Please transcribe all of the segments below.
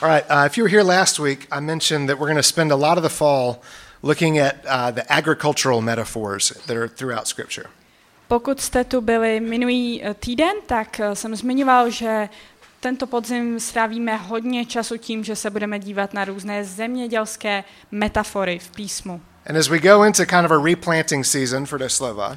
All right, uh, if you were here last week, I mentioned that we're going to spend a lot of the fall looking at uh, the agricultural metaphors that are throughout Scripture. Pokud jste tu byli minulý eh, týden, tak eh, jsem zmiňoval, že tento podzim strávíme hodně času tím, že se budeme dívat na různé zemědělské metafory v písmu. And as we go into kind of a replanting season for Deslova,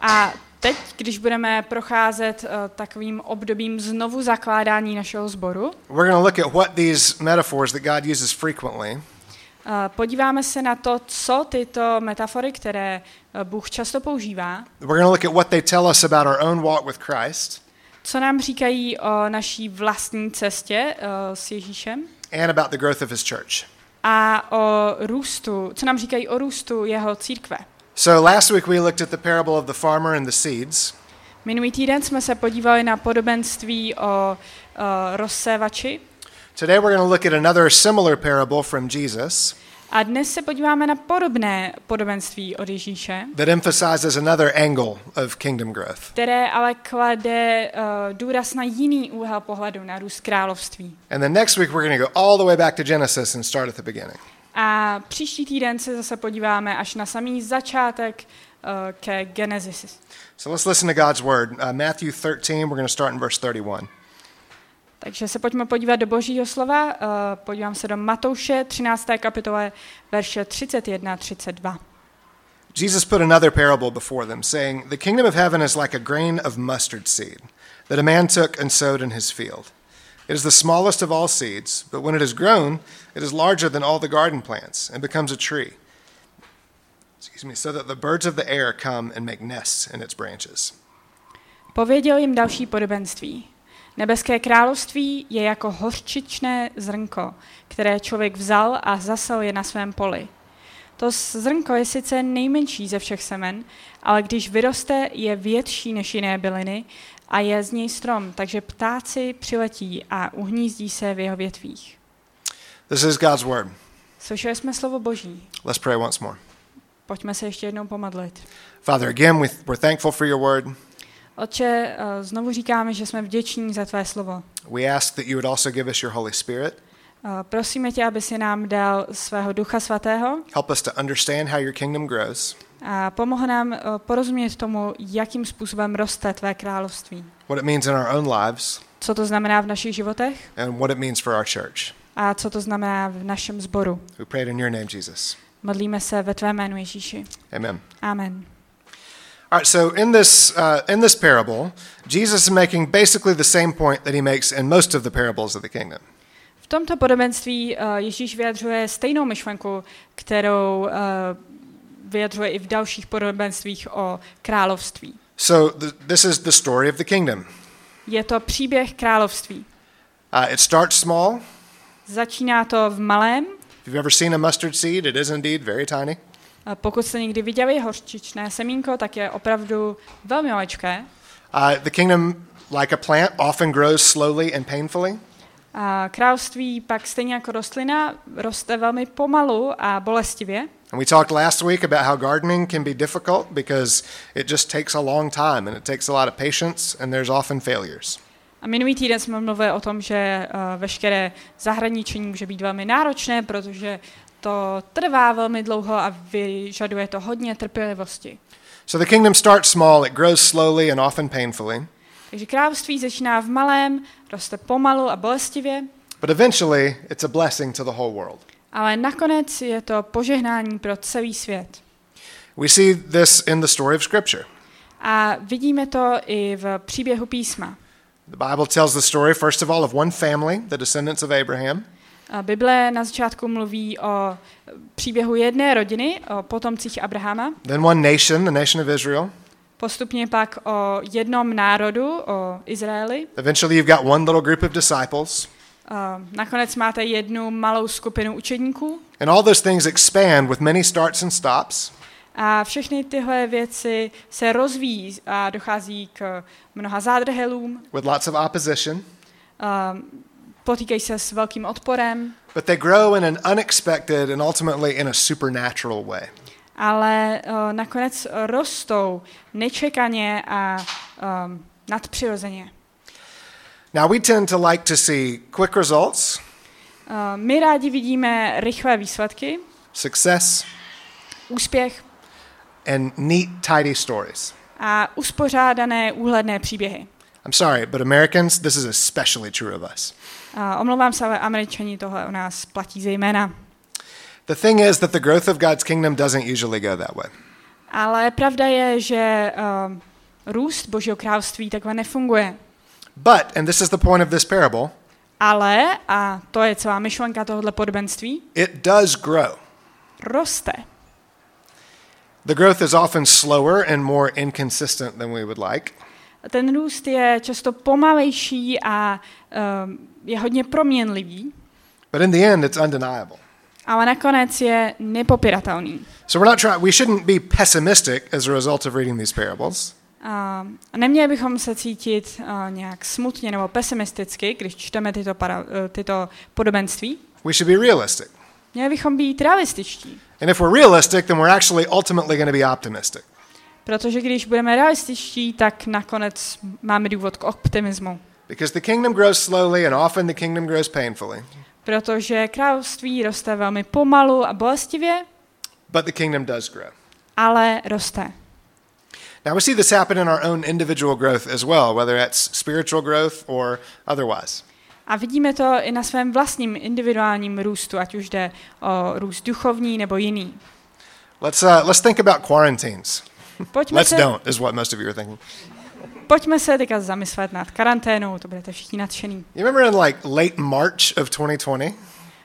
A teď, když budeme procházet uh, takovým obdobím znovu zakládání našeho sboru, we're going to look at what these metaphors that God uses frequently uh, podíváme se na to, co tyto metafory, které uh, Bůh často používá, We're going to look at what they tell us about our own walk with Christ co nám říkají o naší vlastní cestě uh, s Ježíšem and about the growth of his church. a o růstu, co nám říkají o růstu jeho církve. So last week we looked at the parable of the farmer and the seeds. Minulý týden jsme se podívali na podobenství o uh, rozsévači Today we're going to look at another similar parable from Jesus a dnes se podíváme na podobné podobenství od Ježíše, that emphasizes another angle of kingdom growth. které ale klade uh, důraz na jiný úhel pohledu na růst království. And then next week we're going to go all the way back to Genesis and start at the beginning. A příští týden se zase podíváme až na samý začátek uh, ke Genesis. So let's listen to God's word. Uh, Matthew 13, we're going to start in verse 31. Takže se pojďme podívat do Božího slova. Uh, podívám se do Matouše 13. kapitole, verše 31 32. Jesus put another parable before them, saying, The kingdom of heaven is like a grain of mustard seed that a man took and sowed in his field. It is the smallest of all seeds, but when it is grown, it is larger than all the garden plants and becomes a tree. Excuse me, so that the birds of the air come and make nests in its branches. Pověděl jim další podobenství. Nebeské království je jako hořčičné zrnko, které člověk vzal a zasel je na svém poli. To zrnko je sice nejmenší ze všech semen, ale když vyroste, je větší než jiné byliny a je z něj strom, takže ptáci přiletí a uhnízdí se v jeho větvích. This is God's word. Slyšeli jsme slovo Boží. Let's pray once more. Pojďme se ještě jednou pomodlit. Father, again, we- we're thankful for your word. Otče, eh, znovu říkáme, že jsme vděční za tvé slovo. We ask that you would also give us your Holy Spirit. Eh, Prosíme tě, aby si nám dal svého Ducha Svatého Help us to understand how your kingdom grows, a pomohl nám eh, porozumět tomu, jakým způsobem roste tvé království. what it means in our own lives, Co to znamená v našich životech and what it means for our church. a co to znamená v našem sboru. We pray it in your name, Jesus. Modlíme se ve tvé jménu Ježíši. Amen. Amen. All right, so in this, uh, in this parable, Jesus is making basically the same point that he makes in most of the parables of the kingdom. V tomto podobenství eh, Ježíš vyjadřuje stejnou myšlenku, kterou eh, vyjadřuje i v dalších podobenstvích o království. So th- this is the story of the kingdom. Je to příběh království. Uh, it starts small. Začíná to v malém. If you've ever seen a mustard seed, it is indeed very tiny. A Pokud jste někdy viděli hořčičné semínko, tak je opravdu velmi maličké. Uh, the kingdom, like a plant, often grows slowly and painfully. A království pak stejně jako rostlina roste velmi pomalu a bolestivě. And we talked last week about how gardening can be difficult because it just takes a long time and it takes a lot of patience and there's often failures. A minulý týden jsme mluvili o tom, že uh, veškeré zahradničení může být velmi náročné, protože to trvá velmi dlouho a vyžaduje to hodně trpělivosti. So the kingdom starts small, it grows slowly and often painfully, Takže království začíná v malém, roste pomalu a bolestivě, but eventually it's a blessing to the whole world. Ale nakonec je to požehnání pro celý svět. We see this in the story of Scripture. A vidíme to i v příběhu písma. The Bible tells the story, first of all, of one family, the descendants of Abraham. A Bible na začátku mluví o příběhu jedné rodiny, o potomcích Abrahama, Then one nation, the nation of Israel. postupně pak o jednom národu, o Izraeli. Eventually, you've got one little group of disciples. Nakonec máte jednu malou skupinu učedníků. And all those things expand with many starts and stops. A všechny tyhle věci se rozvíjí a dochází k mnoha zádrhelům, with lots of opposition, a potýkají se s velkým odporem, but they grow in an unexpected and ultimately in a supernatural way. ale uh, nakonec rostou nečekaně a um, nadpřirozeně. Now, we tend to like to see quick results, Uh, my rádi vidíme rychlé výsledky, success, úspěch and neat, tidy stories. a uspořádané úhledné příběhy. I'm sorry, but Americans, this is especially true of us. Uh, omlouvám se, ale američani tohle o nás platí zejména. The thing is that the growth of God's kingdom doesn't usually go that way. Ale pravda je, že uh, růst Božího království takhle nefunguje. But, and this is the point of this parable, Ale, a to je celá myšlenka tohohle podobenství, it does grow. roste. The growth is often slower and more inconsistent than we would like. Ten růst je často pomalejší a um, je hodně proměnlivý, But in the end, it's undeniable. ale nakonec je nepopiratelný. So we're not trying, we shouldn't be pessimistic as a result of reading these parables. A neměli bychom se cítit nějak smutně nebo pesimisticky, když čteme tyto, para, uh, tyto podobenství. We should be realistic. Měli bychom být realističtí, And if we're realistic, then we're actually ultimately going to be optimistic. protože když budeme realističtí, tak nakonec máme důvod k optimismu. Because the kingdom grows slowly and often the kingdom grows painfully. Protože království roste velmi pomalu a bolestivě, But the kingdom does grow. ale roste. Now we see this happen in our own individual growth as well, whether that's spiritual growth or otherwise. A vidíme to i na svém vlastním individuálním růstu, ať už jde o růst duchovní nebo jiný. Let's, uh, let's think about quarantines. Pojďme Let's se, don't, is what most of you are thinking. pojďme se teďka zamyslet nad karanténou, to budete všichni nadšený. You remember in like late March of 2020?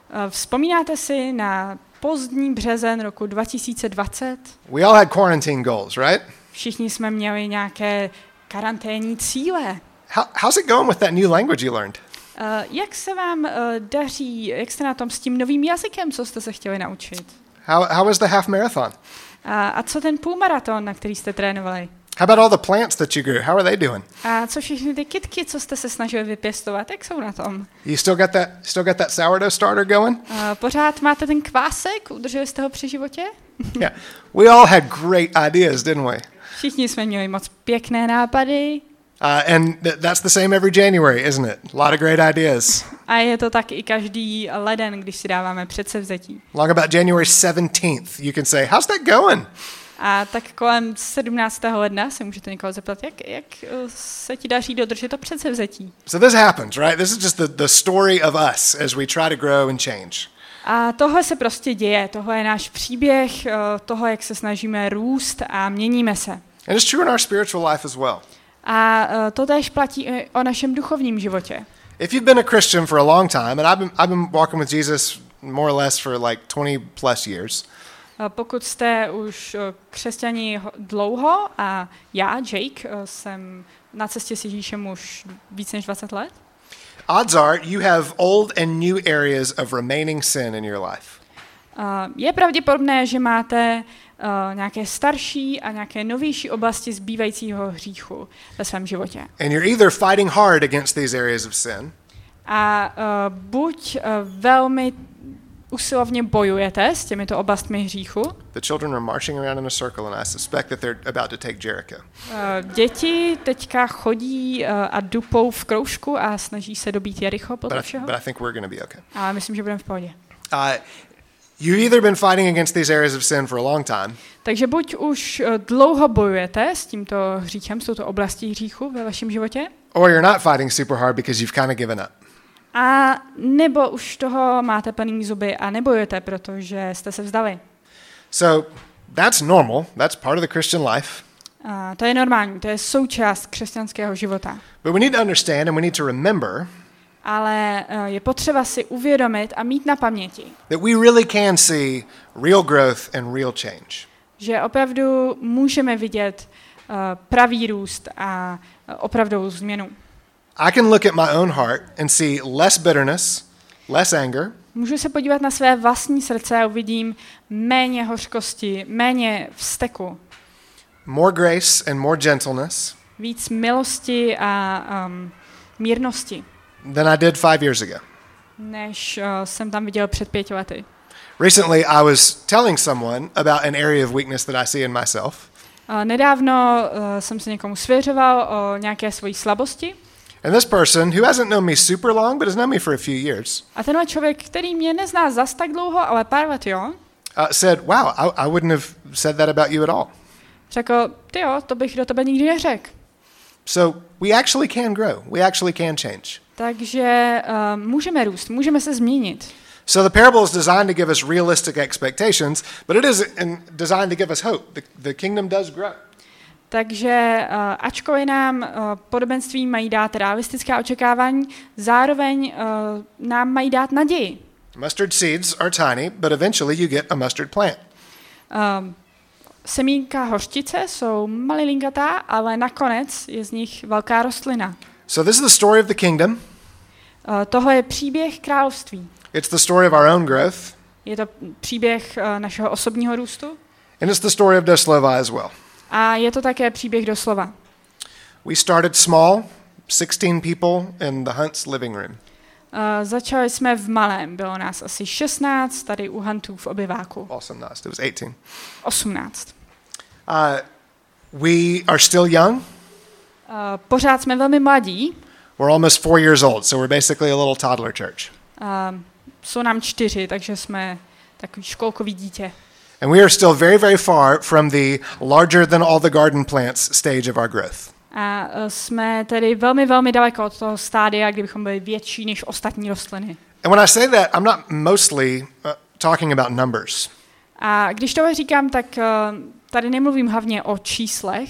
Eh, Vzpomínáte si na pozdní březen roku 2020? We all had quarantine goals, right? Všichni jsme měli nějaké karanténní cíle. How, how's it going with that new language you learned? Eh, Jak se vám eh, daří, jak jste na tom s tím novým jazykem, co jste se chtěli naučit? How, how was the half marathon? A, a co ten půlmaraton, na který jste trénovali? How about all the plants that you grew? How are they doing? A co všechny ty kytky, co jste se snažili vypěstovat, jak jsou na tom? You still got that still got that sourdough starter going? A pořád máte ten kvásek? Udrželi jste ho při životě? Yeah. We all had great ideas, didn't we? Všichni jsme měli moc pěkné nápady Uh, and th- that's the same every January, isn't it? A lot of great ideas. a je to tak i každý leden, když si dáváme předsevzetí. Long about January 17th, you can say, How's that going? A tak kolem 17. ledna se můžete někoho zeptat, jak, jak eh, se ti daří dodržet to předsevzetí. So this happens, right? This is just the, the story of us as we try to grow and change. A tohle se prostě děje, tohle je náš příběh eh, toho, jak se snažíme růst a měníme se. And it's true in our spiritual life as well. A eh, to též platí o našem duchovním životě. If you've been a Christian for a long time, and I've been, I've been walking with Jesus more or less for like 20 plus years, Eh, Pokud jste už křesťani ho- dlouho a já, Jake, jsem na cestě s Ježíšem už víc než 20 let, odds are you have old and new areas of remaining sin in your life. eh, je pravděpodobné, že máte eh, nějaké starší a nějaké novější oblasti zbývajícího hříchu ve svém životě. And you're either fighting hard against these areas of sin, A uh, buď uh, velmi usilovně bojujete s těmito oblastmi hříchu. the children are marching around in a circle, and I suspect that they're about to take Jericho. Uh, děti teďka chodí uh, a dupou v kroužku a snaží se dobít Jericho But podle I, všeho. but I think we're going to be okay. Ale myslím, že budeme v pohodě. Uh, you've either been fighting against these areas of sin for a long time, Takže buď už uh, dlouho bojujete s tímto hříchem, s touto oblastí hříchu ve vašem životě, or you're not fighting super hard because you've kind of given up. A nebo už toho máte plný zuby a nebojujete, protože jste se vzdali. So that's normal. That's part of the Christian life. A to je normální, to je součást křesťanského života. But we need to understand and we need to remember Ale eh, je potřeba si uvědomit a mít na paměti, that we really can see real growth and real change. že opravdu můžeme vidět eh, pravý růst a eh, opravdovou změnu. I can look at my own heart and see less bitterness, less anger, Můžu se podívat na své vlastní srdce a uvidím méně hořkosti, méně vzteku, more grace and more gentleness víc milosti a um, mírnosti, than I did five years ago. než uh, jsem tam viděl před pěti lety. Recently, I was telling someone about an area of weakness that I see in myself, Uh, nedávno uh, jsem se někomu svěřoval o nějaké svojí slabosti And this person, who hasn't known me super long, but has known me for a few years, A tenhle člověk, který mě nezná zas tak dlouho, ale pár let jo, uh, said, Wow, I, I wouldn't have said that about you at all. řekl, ty jo, to bych do tebe nikdy neřekl. So we actually can grow, we actually can change. Takže uh, můžeme růst, můžeme se změnit. So the parable is designed to give us realistic expectations, but it is in, designed to give us hope. The, the kingdom does grow. Takže uh, ačkoliv nám uh, podobenství mají dát realistická očekávání, zároveň uh, nám mají dát naději. Mustard seeds are tiny, but eventually you get a mustard plant. Uh, semínka hořčice jsou malilinkatá, ale nakonec je z nich velká rostlina. So this is the story of the kingdom. Uh, tohle je příběh království. It's the story of our own growth, Je to příběh uh, našeho osobního růstu and it's the story of Doslova as well. A je to také příběh doslova. We started small, 16 people in the Hunt's living room. Uh, začali jsme v malém, bylo nás asi 16, tady u Hantů v obyváku Awesome, nice. It was 18. 18. Uh, we are still young. Uh, pořád jsme velmi mladí, We're almost four years old, so we're basically a little toddler church. uh, jsou nám čtyři, takže jsme takový školkový dítě. And we are still very, very far from the larger than all the garden plants stage of our growth. A uh, jsme tedy velmi, velmi daleko od toho stádia, kdybychom byli větší než ostatní rostliny. And when I say that, I'm not mostly uh, talking about numbers. A když tohle říkám, tak uh, tady nemluvím hlavně o číslech,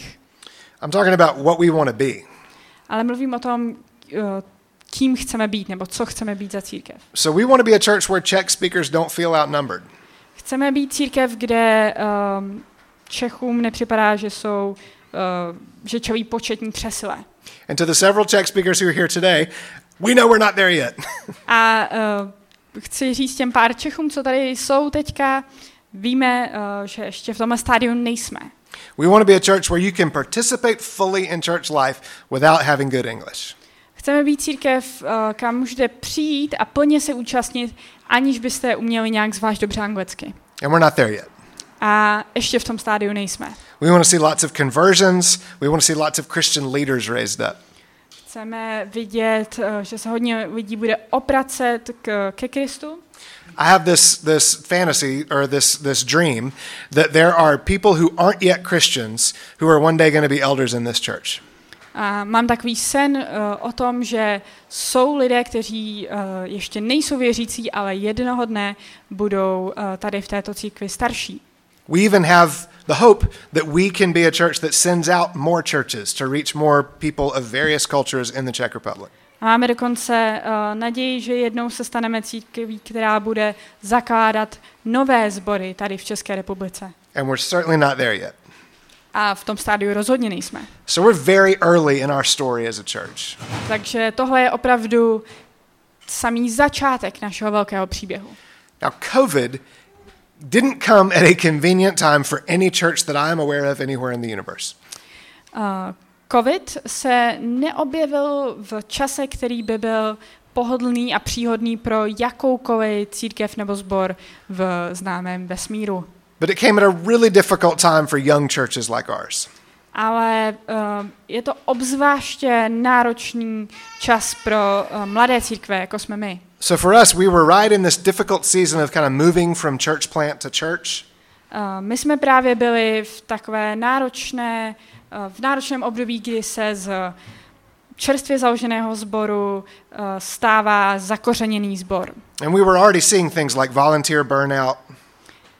I'm talking about what we want to be. ale mluvím o tom, uh, kým chceme být, nebo co chceme být za církev. So we want to be a church where Czech speakers don't feel outnumbered. Chceme být církev, kde um, Čechům nepřipadá, že jsou, uh, že čelí početní přesile. And to the several Czech speakers who are here today, we know we're not there yet. A uh, chci říct těm pár Čechům, co tady jsou teďka, víme, uh, že ještě v tomhle stádiu nejsme. we want to be a church where you can participate fully in church life without having good English. Chceme být církev, uh, kam můžete přijít a plně se účastnit, aniž byste uměli nějak zvlášť dobře anglicky. And we're not there yet. A ještě v tom stádiu nejsme. We want to see lots of conversions. We want to see lots of Christian leaders raised up. Chceme vidět, uh, že se hodně lidí bude opracet k, ke Kristu. I have this this fantasy or this this dream that there are people who aren't yet Christians who are one day going to be elders in this church. A mám takový sen uh, o tom, že jsou lidé, kteří uh, ještě nejsou věřící, ale jednoho dne budou uh, tady v této církvi starší. We even have the hope that we can be a church that sends out more churches to reach more people of various cultures in the Czech Republic. A máme dokonce uh, naději, že jednou se staneme církví, která bude zakládat nové sbory tady v České republice. And we're certainly not there yet. A v tom stádiu rozhodně nejsme. So we're very early in our story as a church. Takže tohle je opravdu samý začátek našeho velkého příběhu. Now, COVID didn't come at a convenient time for any church that I am aware of anywhere in the universe. Uh, COVID se neobjevil v čase, který by byl pohodlný a příhodný pro jakoukoliv církev nebo sbor v známém vesmíru. But it came at a really difficult time for young churches like ours. Ale uh, je to obzvláště náročný čas pro uh, mladé církve, jako jsme my. So for us, we were right in this difficult season of kind of moving from church plant to church. Uh, my jsme právě byli v takové náročné, v náročném období, kdy se z čerstvě založeného sboru stává zakořeněný sbor. And we were already seeing things like volunteer burnout,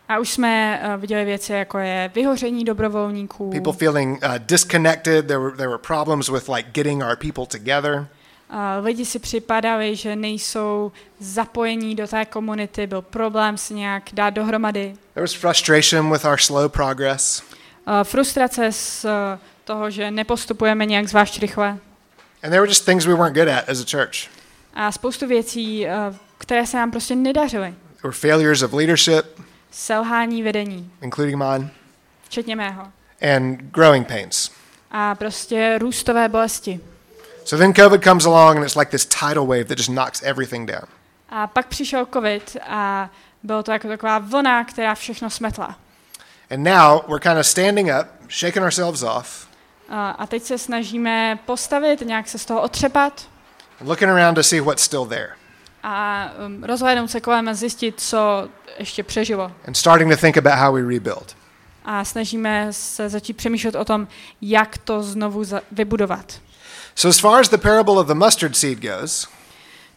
A už jsme uh, viděli věci, jako je vyhoření dobrovolníků, people feeling uh, disconnected. There were, there were problems with like getting our people together. uh, lidi si připadali, že nejsou zapojení do té komunity, byl problém se nějak dát dohromady. There was frustration with our slow progress. Uh, frustrace z uh, toho, že nepostupujeme nějak zvlášť rychle. And there were just things we weren't good at as a church. A spoustu věcí, uh, které se nám prostě nedařily. There were failures of leadership, Selhání vedení, including mine, včetně mého. and growing pains. A prostě růstové bolesti. So then COVID comes along and it's like this tidal wave that just knocks everything down. A pak přišel covid a bylo to jako taková vlna, která všechno smetla. And now we're kind of standing up, shaking ourselves off, A, a teď se snažíme postavit, nějak se z toho otřepat and looking around to see what's still there, a um, rozhlédnout se kolem a zjistit, co ještě přežilo. and starting to think about how we rebuild. A snažíme se začít přemýšlet o tom, jak to znovu za- vybudovat. So, as far as the parable of the mustard seed goes,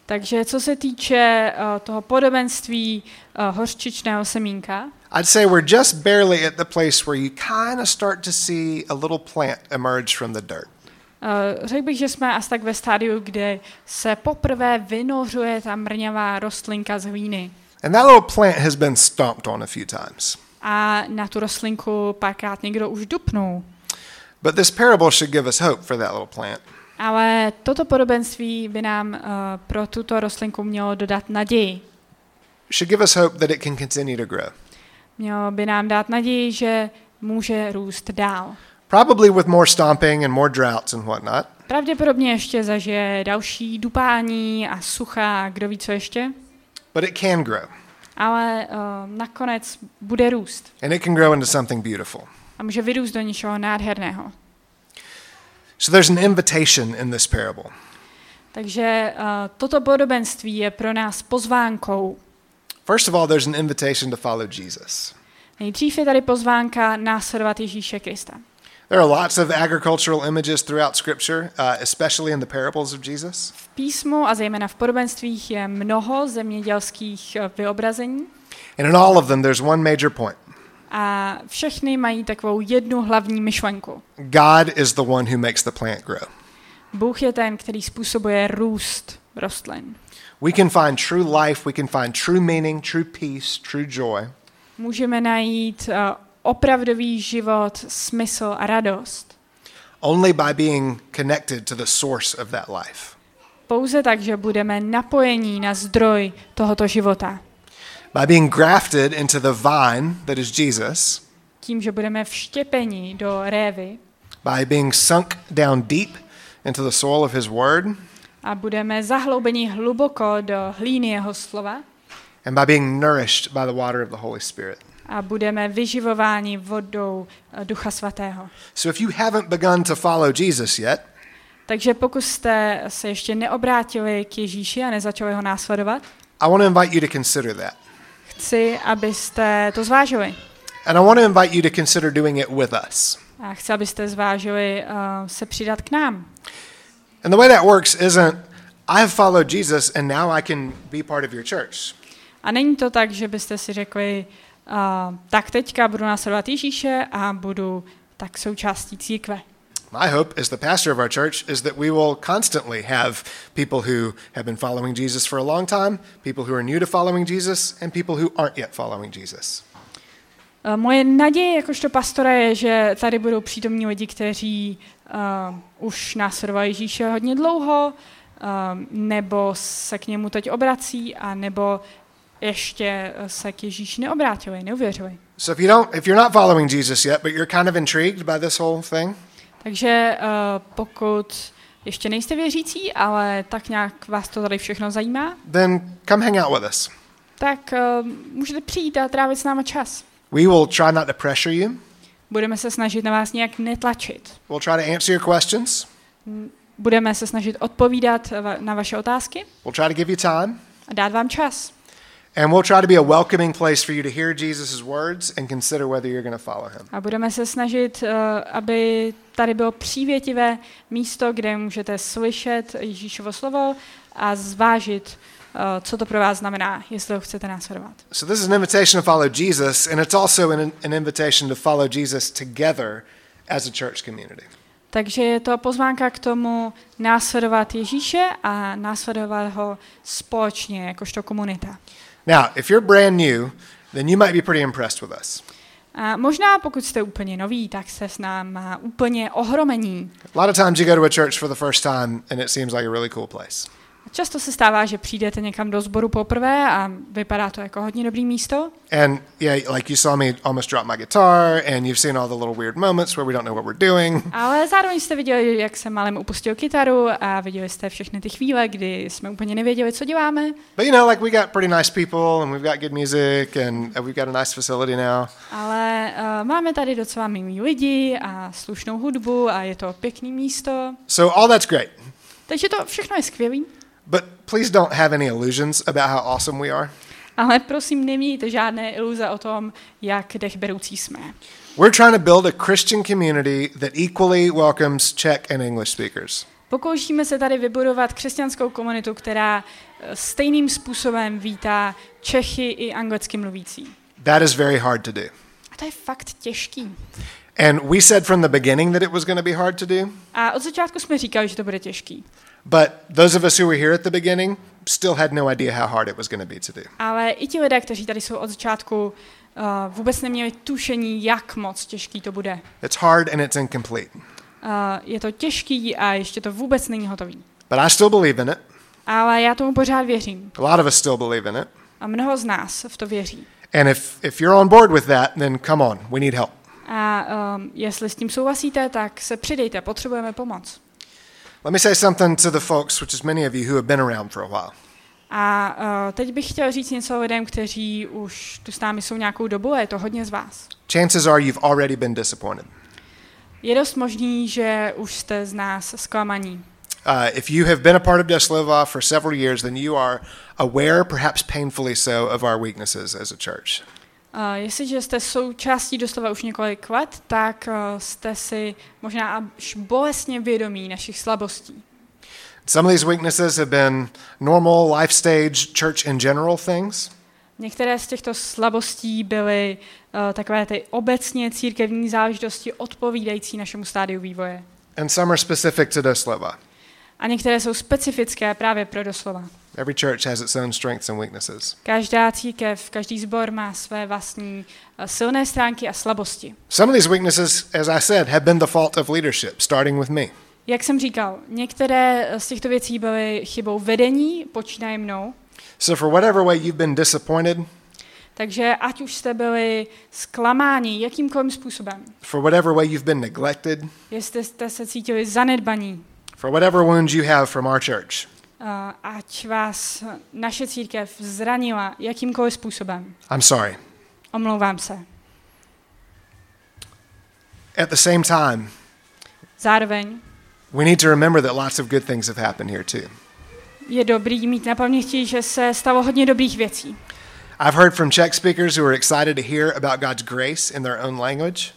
Takže co se týče uh, toho podobenství uh, hořčičného semínka, I'd say we're just barely at the place where you kind of start to see a little plant emerge from the dirt. Uh, řekl bych, že jsme asi tak ve stádiu, kde se poprvé vynořuje ta mrňavá rostlinka z hlíny. And that little plant has been stomped on a few times. A na tu rostlinku párkrát někdo už dupnul. But this parable should give us hope for that little plant. Ale toto podobenství by nám uh, pro tuto rostlinku mělo dodat naději. Should give us hope that it can continue to grow. Mělo by nám dát naději, že může růst dál. Probably with more stomping and more droughts and whatnot. Pravděpodobně ještě zažije další dupání a sucha, kdo ví co ještě, But it can grow. ale uh, nakonec bude růst And it can grow into something beautiful. a může vyrůst do něčeho nádherného. So there's an invitation in this parable. Takže uh, toto podobenství je pro nás pozvánkou. First of all, there's an invitation to follow Jesus. Nejdřív je tady pozvánka následovat Ježíše Krista. There are lots of agricultural images throughout Scripture, uh, especially in the parables of Jesus. V písmu a zejména v podobenstvích je mnoho zemědělských eh, vyobrazení And in all of them, there's one major point a všechny mají takovou jednu hlavní myšlenku. God is the one who makes the plant grow. Bůh je ten, který způsobuje růst rostlin. We can find true life, we can find true meaning, true peace, true joy Můžeme najít uh, opravdový život, smysl a radost. only by being connected to the source of that life. Pouze tak, že budeme napojení na zdroj tohoto života. By being grafted into the vine that is Jesus, Tím, že budeme vštěpeni do révy by being sunk down deep into the soil of His Word, a budeme zahloubeni hluboko do hlíny jeho slova and by being nourished by the water of the Holy Spirit. A budeme vyživováni vodou eh, Ducha Svatého. So if you haven't begun to follow Jesus yet, Takže pokud jste se ještě neobrátili k Ježíši a nezačali ho následovat, I want to invite you to consider that. chci, abyste to zvážili. And I want to invite you to consider doing it with us. A chci, abyste zvážili uh, se přidat k nám. And the way that works isn't, I have followed Jesus and now I can be part of your church. A není to tak, že byste si řekli, uh, tak teďka budu následovat Ježíše a budu tak součástí církve. My hope as the pastor of our church is that we will constantly have people who have been following Jesus for a long time, people who are new to following Jesus, and people who aren't yet following Jesus. Uh, moje naděje jakožto pastora je, že tady budou přítomní lidi, kteří uh, už následovali Ježíše hodně dlouho, uh, nebo se k němu teď obrací, a nebo ještě uh, se k Ježíši neobrátili, neuvěřili. So if you don't if you're not following Jesus yet, but you're kind of intrigued by this whole thing, Takže uh, pokud ještě nejste věřící, ale tak nějak vás to tady všechno zajímá, then come hang out with us. tak uh, můžete přijít a trávit s náma čas. We will try not to pressure you. Budeme se snažit na vás nějak netlačit. We'll try to answer your questions. Budeme se snažit odpovídat na vaše otázky We'll try to give you time. a dát vám čas. And we'll try to be a welcoming place for you to hear Jesus' words and consider whether you're going to follow him. A budeme se snažit, uh, aby tady bylo přívětivé místo, kde můžete slyšet Ježíšovo slovo a zvážit, uh, co to pro vás znamená, jestli ho chcete následovat. So, this is an invitation to follow Jesus, and it's also an, an invitation to follow Jesus together as a church community. Takže je to pozvánka k tomu následovat Ježíše a následovat ho společně, jakožto komunita. Now, if you're brand new, then you might be pretty impressed with us. A možná pokud jste úplně noví, tak se s náma úplně ohromení. A lot of times you go to a church for the first time and it seems like a really cool place. Často se stává, že přijdete někam do sboru poprvé a vypadá to jako hodně dobrý místo. And yeah, like you saw me almost drop my guitar, and you've seen all the little weird moments where we don't know what we're doing. Ale zároveň jste viděli, jak jsem malem upustil kytaru a viděli jste všechny ty chvíle, kdy jsme úplně nevěděli, co děláme. But you know, like we got pretty nice people, and we've got good music, and uh, we've got a nice facility now. Ale uh, máme tady docela milí lidi a slušnou hudbu a je to pěkný místo. So all that's great. Takže to všechno je skvělý. But please don't have any illusions about how awesome we are. Ale prosím, nemějte žádné iluze o tom, jak dechberoucí jsme. We're trying to build a Christian community that equally welcomes Czech and English speakers. Pokoušíme se tady vybudovat křesťanskou komunitu, která eh, stejným způsobem vítá Čechy i anglicky mluvící. That is very hard to do. A to je fakt těžký. And we said from the beginning that it was going to be hard to do. A od začátku jsme říkali, že to bude těžký. But those of us who were here at the beginning still had no idea how hard it was going to be to do. Ale i ti lidé, kteří tady jsou od začátku, uh, vůbec neměli tušení, jak moc těžký to bude. It's hard and it's incomplete. Uh, je to těžký a ještě to vůbec není hotový. But I still believe in it. Ale já tomu pořád věřím. A lot of us still believe in it. A mnoho z nás v to věří. And if, if you're on board with that, then come on, we need help. A um, jestli s tím souhlasíte, tak se přidejte, potřebujeme pomoc. Let me say something to the folks, which is many of you who have been around for a while. A uh, teď bych chtěl říct něco lidem, kteří už tu s námi jsou nějakou dobu a je to hodně z vás. Chances are you've already been disappointed. Je dost možný, že už jste z nás zklamaní. Uh, if you have been a part of Deslova for several years, then you are aware, perhaps painfully so, of our weaknesses as a church. Uh, jestliže jste součástí doslova už několik let, tak uh, jste si možná až bolestně vědomí našich slabostí. Some of these weaknesses have been normal life stage, church in general things. Některé z těchto slabostí byly uh, takové ty obecně církevní záležitosti odpovídající našemu stádiu vývoje. And some are specific to Deslova. A některé jsou specifické právě pro doslova. Every church has its own strengths and weaknesses. Každá církev, každý sbor má své vlastní uh, silné stránky a slabosti. Some of these weaknesses, as I said, have been the fault of leadership, starting with me. Jak jsem říkal, některé z těchto věcí byly chybou vedení, počínaje mnou, So, for whatever way you've been disappointed, takže ať už jste byli zklamáni jakýmkoliv způsobem, for whatever way you've been neglected, jestli jste se cítili zanedbaní, for whatever wounds you have from our church, ať vás naše církev zranila jakýmkoliv způsobem, I'm sorry. omlouvám se. At the same time, Zároveň we need to remember that lots of good things have happened here too. je dobrý mít na paměti, že se stalo hodně dobrých věcí. I've heard from Czech speakers who are excited to hear about God's grace in their own language.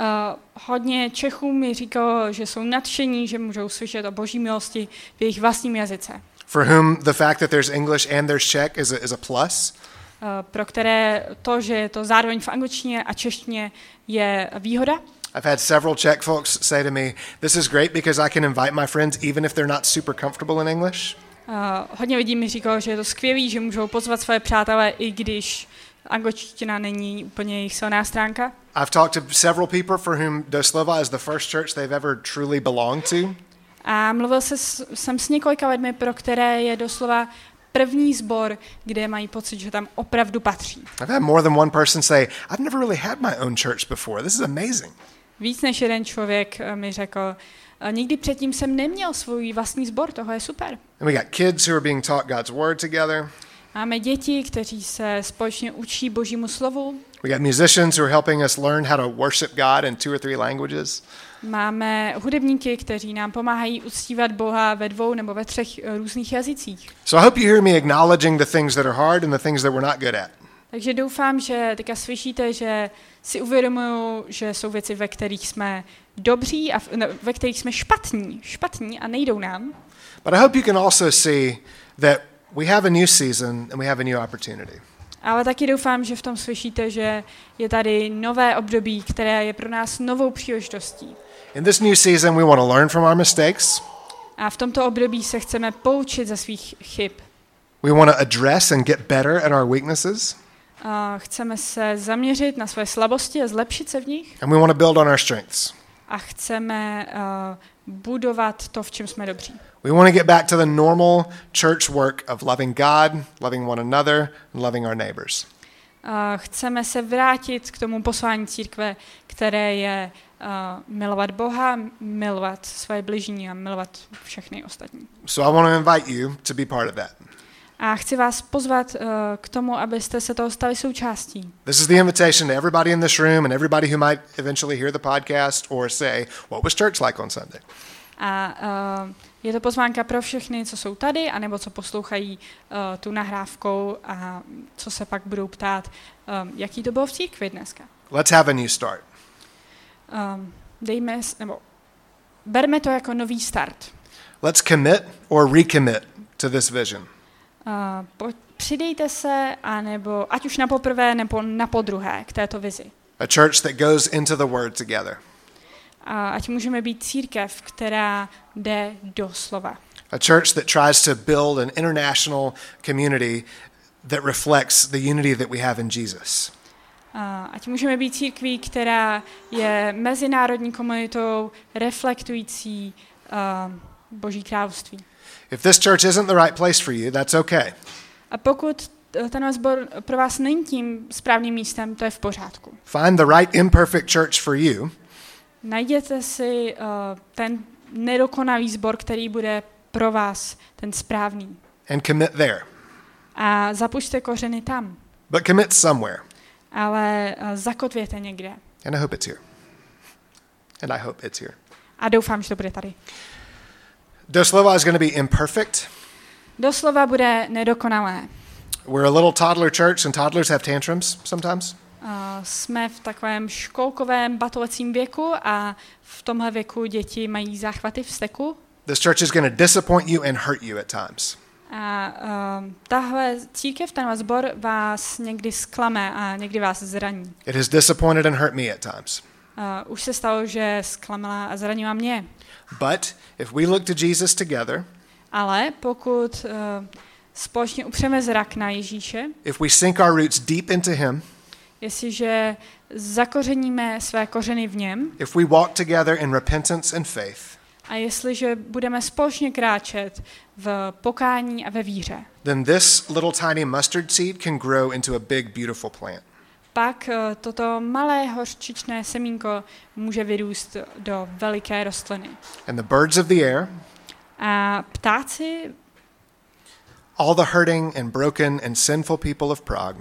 Uh, hodně Čechů mi říkalo, že jsou nadšení, že můžou slyšet o boží milosti v jejich vlastním jazyce, for whom the fact that there's English and there's Czech is a, is a plus. uh, pro které to, že je to zároveň v angličtině a češtině, je výhoda. I've had several Czech folks say to me, This is great because I can invite my friends even if they're not super comfortable in English. Uh, hodně lidí mi říkalo, že je to skvělý, že můžou pozvat své přátelé, i když angličtina není úplně jejich silná stránka. I've talked to several people for whom Doslova is the first church they've ever truly belonged to. A mluvil se, jsem s několika lidmi, pro které je doslova první sbor, kde mají pocit, že tam opravdu patří. I've had more than one person say, I've never really had my own church before. This is amazing. Víc než jeden člověk eh, mi řekl, "Eh, nikdy předtím jsem neměl svůj vlastní sbor, toho je super. And we got kids who are being taught God's word together. Máme děti, kteří se společně učí božímu slovu. We got musicians who are helping us learn how to worship God in two or three languages. Máme hudebníky, kteří nám pomáhají uctívat Boha ve dvou nebo ve třech eh, různých jazycích. So I hope you hear me acknowledging the things that are hard and the things that we're not good at. Takže doufám, že teďka slyšíte, že si uvědomuju, že jsou věci, ve kterých jsme dobří a v- ne, ve kterých jsme špatní, špatní a nejdou nám. But I hope you can also see that we have a new season and we have a new opportunity. Ale taky doufám, že v tom slyšíte, že je tady nové období, které je pro nás novou příležitostí. In this new season, we want to learn from our mistakes. A v tomto období se chceme poučit ze svých chyb. We want to address and get better at our weaknesses. A chceme se zaměřit na své slabosti a zlepšit se v nich. And we want to build on our strengths. A chceme uh, budovat to, v čem jsme dobří. We want to get back to the normal church work of loving God, loving one another, and loving our neighbors. Chceme se vrátit k tomu poslání církve, které je uh, milovat Boha, milovat své bližní a milovat všechny ostatní. So I want to invite you to be part of that. A chci vás pozvat uh, k tomu, abyste se toho stali součástí. This is the invitation to everybody in this room and everybody who might eventually hear the podcast or say, What was church like on Sunday? A uh, je to pozvánka pro všechny, co jsou tady, anebo co poslouchají uh, tu nahrávkou a co se pak budou ptát, um, jaký to bylo v církvi dneska. Let's have a new start. Um, dejme, nebo berme to jako nový start. Let's commit or recommit to this vision. Uh, po, přidejte se, anebo ať už na poprvé nebo na podruhé k této vizi. A church that goes into the word together. A ať můžeme být církev, která jde do slova. A church that tries to build an international community that reflects the unity that we have in Jesus. A ať můžeme být církví, která je mezinárodní komunitou reflektující uh, Boží království. If this church isn't the right place for you, that's okay. A pokud eh, ten sbor pro vás není tím správným místem, to je v pořádku. Find the right imperfect church for you Najděte si uh, ten nedokonalý sbor, který bude pro vás ten správný. and commit there. A zapušte kořeny tam, But commit somewhere. ale uh, zakotvěte někde. And I hope it's here. And I hope it's here. A doufám, že to bude tady. Doslova is going to be imperfect. Doslova bude nedokonalé. We're a little toddler church, and toddlers have tantrums sometimes. Jsme v takovém školkovém batolecím věku a v tomhle věku děti mají záchvaty vzteku. This church is going to disappoint you and hurt you at times. A uh, tahle církev, ten sbor vás někdy zklame a někdy vás zraní. It has disappointed and hurt me at times. Uh, už se stalo, že zklamala a zranila mě. But if we look to Jesus together, Ale pokud uh, společně upřeme zrak na Ježíše, if we sink our roots deep into Him, jestliže zakořeníme své kořeny v něm if we walk together in repentance and faith, a jestliže budeme společně kráčet v pokání a ve víře, then this little tiny mustard seed can grow into a big, beautiful plant. pak eh, toto malé hořčičné semínko může vyrůst do veliké rostliny. And the birds of the air, A ptáci, all the hurting and broken and sinful people of Prague,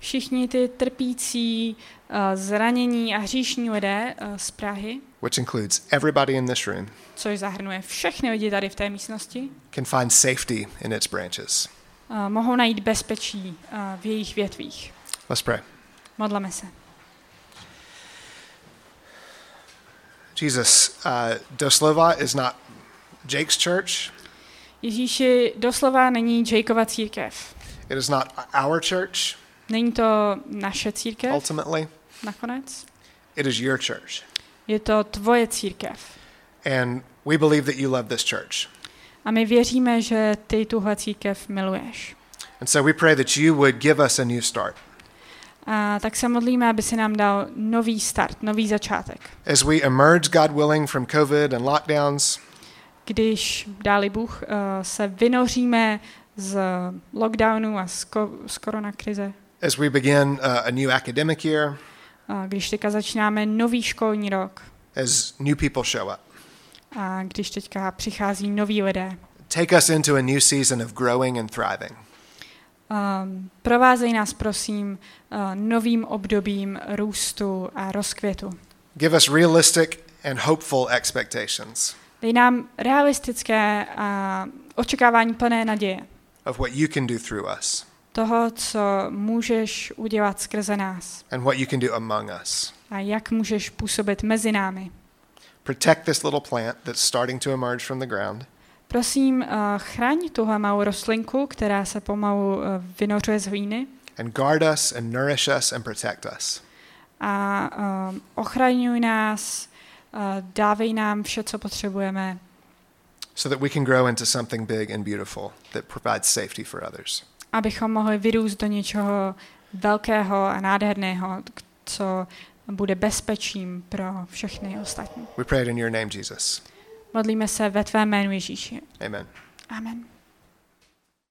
všichni ty trpící, eh, zranění a hříšní lidé eh, z Prahy, which includes everybody in this room, což zahrnuje všechny lidi tady v té místnosti, can find safety in its branches. eh, mohou najít bezpečí v jejich větvích. Let's pray. Modleme se. Jesus, uh, Doslova is not Jake's church. Ježíši, doslova není Jakeova církev. It is not our church, Není to naše církev ultimately. nakonec. It is your church. Je to tvoje církev. And we believe that you love this church. A my věříme, že ty tuhle církev miluješ. And so we pray that you would give us a new start. A tak se modlíme, aby si nám dal nový start, nový začátek. As we emerge, God willing, from COVID and lockdowns, Když, dáli Bůh, eh, se vynoříme z lockdownu a z, ko- z koronakrize, as we begin uh, a new academic year, a když teďka začínáme nový školní rok as new people show up. a když teďka přichází noví lidé, Take us into a new season of growing and thriving. Um, provázej nás, prosím, uh, novým obdobím růstu a rozkvětu. Give us realistic and hopeful expectations Dej nám realistické a očekávání plné naděje. of what you can do through us Toho, co můžeš udělat skrze nás and what you can do among us. a jak můžeš působit mezi námi. Protect this little plant that's starting to emerge from the ground. Prosím, uh, chraň tuhle malou rostlinku, která se pomalu uh, vynořuje z hlíny and guard us and nourish us and protect us. a um, ochraňuj nás, uh, dávej nám vše, co potřebujeme, so that we can grow into something big and beautiful that provides safety for others. Abychom mohli vyrůst do něčeho velkého a nádherného, co bude bezpečím pro všechny ostatní. We pray it in your name, Jesus. Modlíme se ve tvém jménu Ježíši. Amen. Amen.